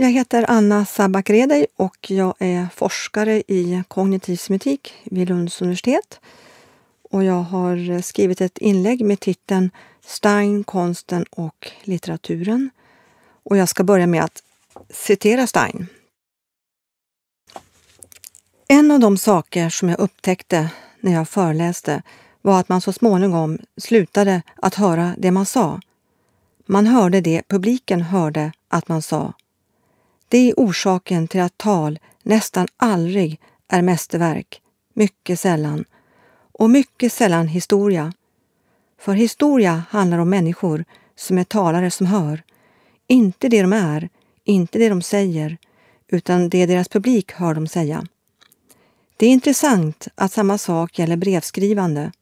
Jag heter Anna Sabakredej och jag är forskare i kognitiv semiotik vid Lunds universitet. Och jag har skrivit ett inlägg med titeln Stein, konsten och litteraturen. Och jag ska börja med att citera Stein. En av de saker som jag upptäckte när jag föreläste var att man så småningom slutade att höra det man sa. Man hörde det publiken hörde att man sa. Det är orsaken till att tal nästan aldrig är mästerverk, mycket sällan, och mycket sällan historia. För historia handlar om människor som är talare som hör, inte det de är, inte det de säger, utan det deras publik hör dem säga. Det är intressant att samma sak gäller brevskrivande.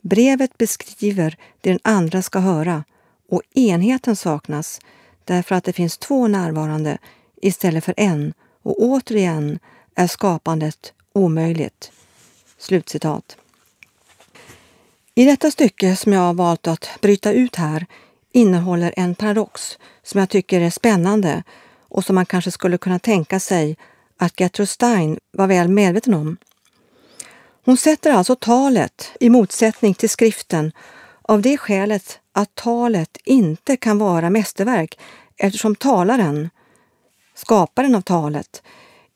Brevet beskriver det den andra ska höra och enheten saknas därför att det finns två närvarande istället för en och återigen är skapandet omöjligt. Slutcitat. I detta stycke som jag har valt att bryta ut här innehåller en paradox som jag tycker är spännande och som man kanske skulle kunna tänka sig att Gertrude Stein var väl medveten om. Hon sätter alltså talet i motsättning till skriften av det skälet att talet inte kan vara mästerverk eftersom talaren, skaparen av talet,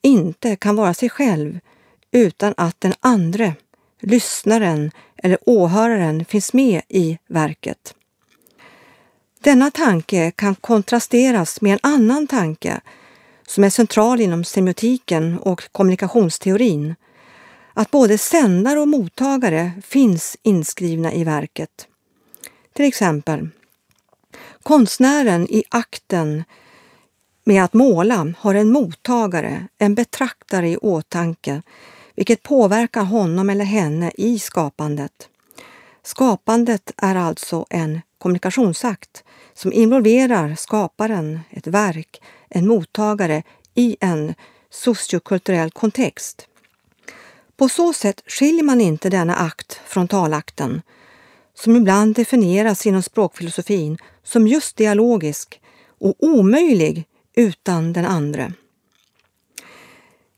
inte kan vara sig själv utan att den andre, lyssnaren eller åhöraren finns med i verket. Denna tanke kan kontrasteras med en annan tanke som är central inom semiotiken och kommunikationsteorin, att både sändare och mottagare finns inskrivna i verket. Till exempel, konstnären i akten med att måla har en mottagare, en betraktare i åtanke, vilket påverkar honom eller henne i skapandet. Skapandet är alltså en kommunikationsakt som involverar skaparen, ett verk, en mottagare i en sociokulturell kontext. På så sätt skiljer man inte denna akt från talakten, som ibland definieras inom språkfilosofin som just dialogisk och omöjlig utan den andre.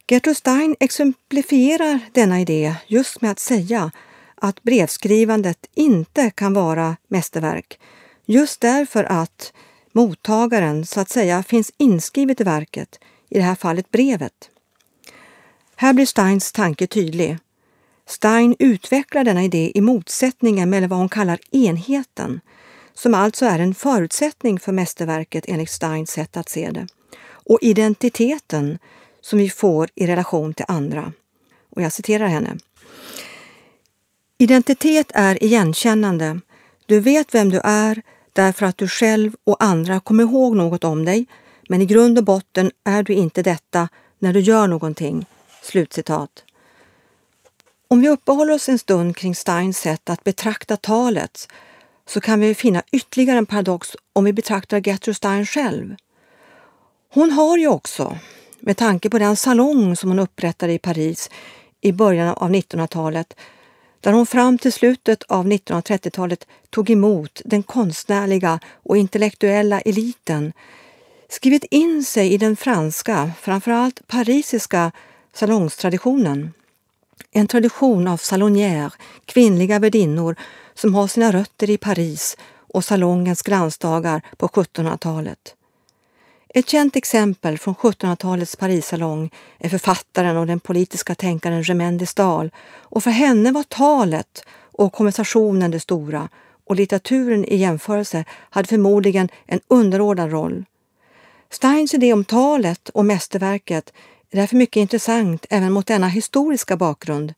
Gertrude Stein exemplifierar denna idé just med att säga att brevskrivandet inte kan vara mästerverk, just därför att mottagaren så att säga finns inskrivet i verket, i det här fallet brevet. Här blir Steins tanke tydlig. Stein utvecklar denna idé i motsättningen mellan vad hon kallar enheten, som alltså är en förutsättning för mästerverket enligt Steins sätt att se det, och identiteten som vi får i relation till andra. Och jag citerar henne. Identitet är igenkännande. Du vet vem du är därför att du själv och andra kommer ihåg något om dig, men i grund och botten är du inte detta när du gör någonting. Slutcitat. Om vi uppehåller oss en stund kring Steins sätt att betrakta talet så kan vi finna ytterligare en paradox om vi betraktar Gertrude Stein själv. Hon har ju också, med tanke på den salong som hon upprättade i Paris i början av 1900-talet, där hon fram till slutet av 1930-talet tog emot den konstnärliga och intellektuella eliten, skrivit in sig i den franska, framförallt parisiska salongstraditionen. En tradition av salonière, kvinnliga värdinnor som har sina rötter i Paris och salongens glansdagar på 1700-talet. Ett känt exempel från 1700-talets Parissalong är författaren och den politiska tänkaren Germaine de Stael och för henne var talet och konversationen det stora och litteraturen i jämförelse hade förmodligen en underordnad roll. Steins idé om talet och mästerverket därför mycket intressant även mot denna historiska bakgrund.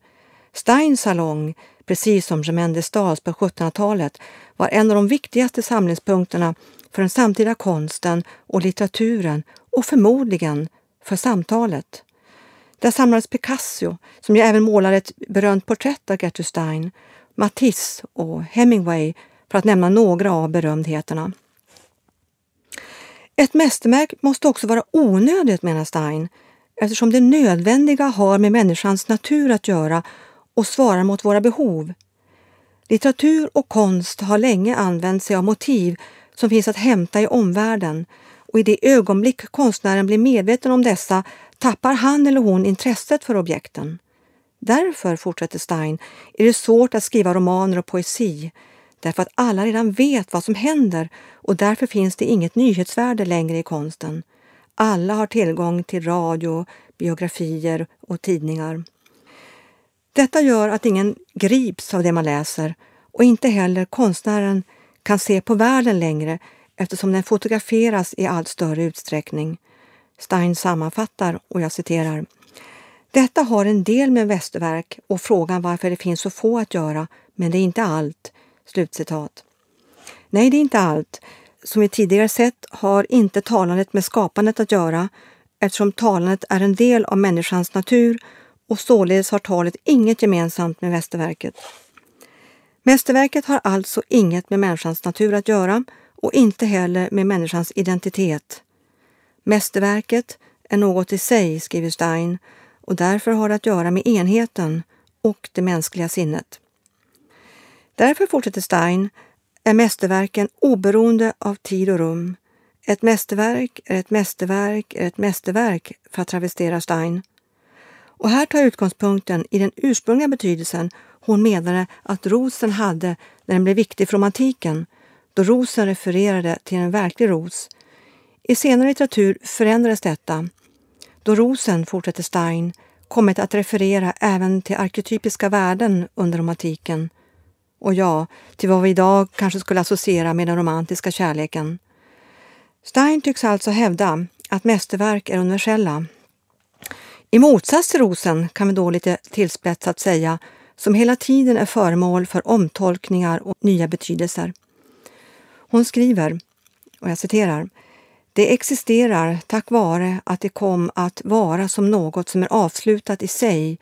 Steins salong, precis som Germaine de på 1700-talet, var en av de viktigaste samlingspunkterna för den samtida konsten och litteraturen och förmodligen för samtalet. Där samlades Picasso, som ju även målade ett berömt porträtt av Gertrude Stein, Matisse och Hemingway, för att nämna några av berömdheterna. Ett mästerverk måste också vara onödigt, menar Stein, eftersom det nödvändiga har med människans natur att göra och svarar mot våra behov. Litteratur och konst har länge använt sig av motiv som finns att hämta i omvärlden och i det ögonblick konstnären blir medveten om dessa tappar han eller hon intresset för objekten. Därför, fortsätter Stein, är det svårt att skriva romaner och poesi, därför att alla redan vet vad som händer och därför finns det inget nyhetsvärde längre i konsten. Alla har tillgång till radio, biografier och tidningar. Detta gör att ingen grips av det man läser och inte heller konstnären kan se på världen längre eftersom den fotograferas i allt större utsträckning. Stein sammanfattar, och jag citerar. Detta har en del med västerverk och frågan varför det finns så få att göra, men det är inte allt. Slutcitat. Nej, det är inte allt. Som vi tidigare sett har inte talandet med skapandet att göra eftersom talandet är en del av människans natur och således har talet inget gemensamt med mästerverket. Mästerverket har alltså inget med människans natur att göra och inte heller med människans identitet. Mästerverket är något i sig, skriver Stein, och därför har det att göra med enheten och det mänskliga sinnet. Därför, fortsätter Stein, är mästerverken oberoende av tid och rum. Ett mästerverk är ett mästerverk är ett mästerverk, för att travestera Stein. Och här tar utgångspunkten i den ursprungliga betydelsen hon menade att rosen hade när den blev viktig för romantiken, då rosen refererade till en verklig ros. I senare litteratur förändrades detta, då rosen, fortsätter Stein, kommit att referera även till arketypiska värden under romantiken och ja, till vad vi idag kanske skulle associera med den romantiska kärleken. Stein tycks alltså hävda att mästerverk är universella. I motsats till rosen kan vi då lite tillspetsat säga som hela tiden är föremål för omtolkningar och nya betydelser. Hon skriver, och jag citerar, det existerar tack vare att det kom att vara som något som är avslutat i sig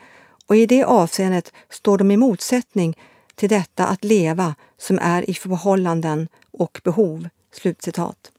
och i det avseendet står de i motsättning till detta att leva som är i förhållanden och behov." Slutcitat.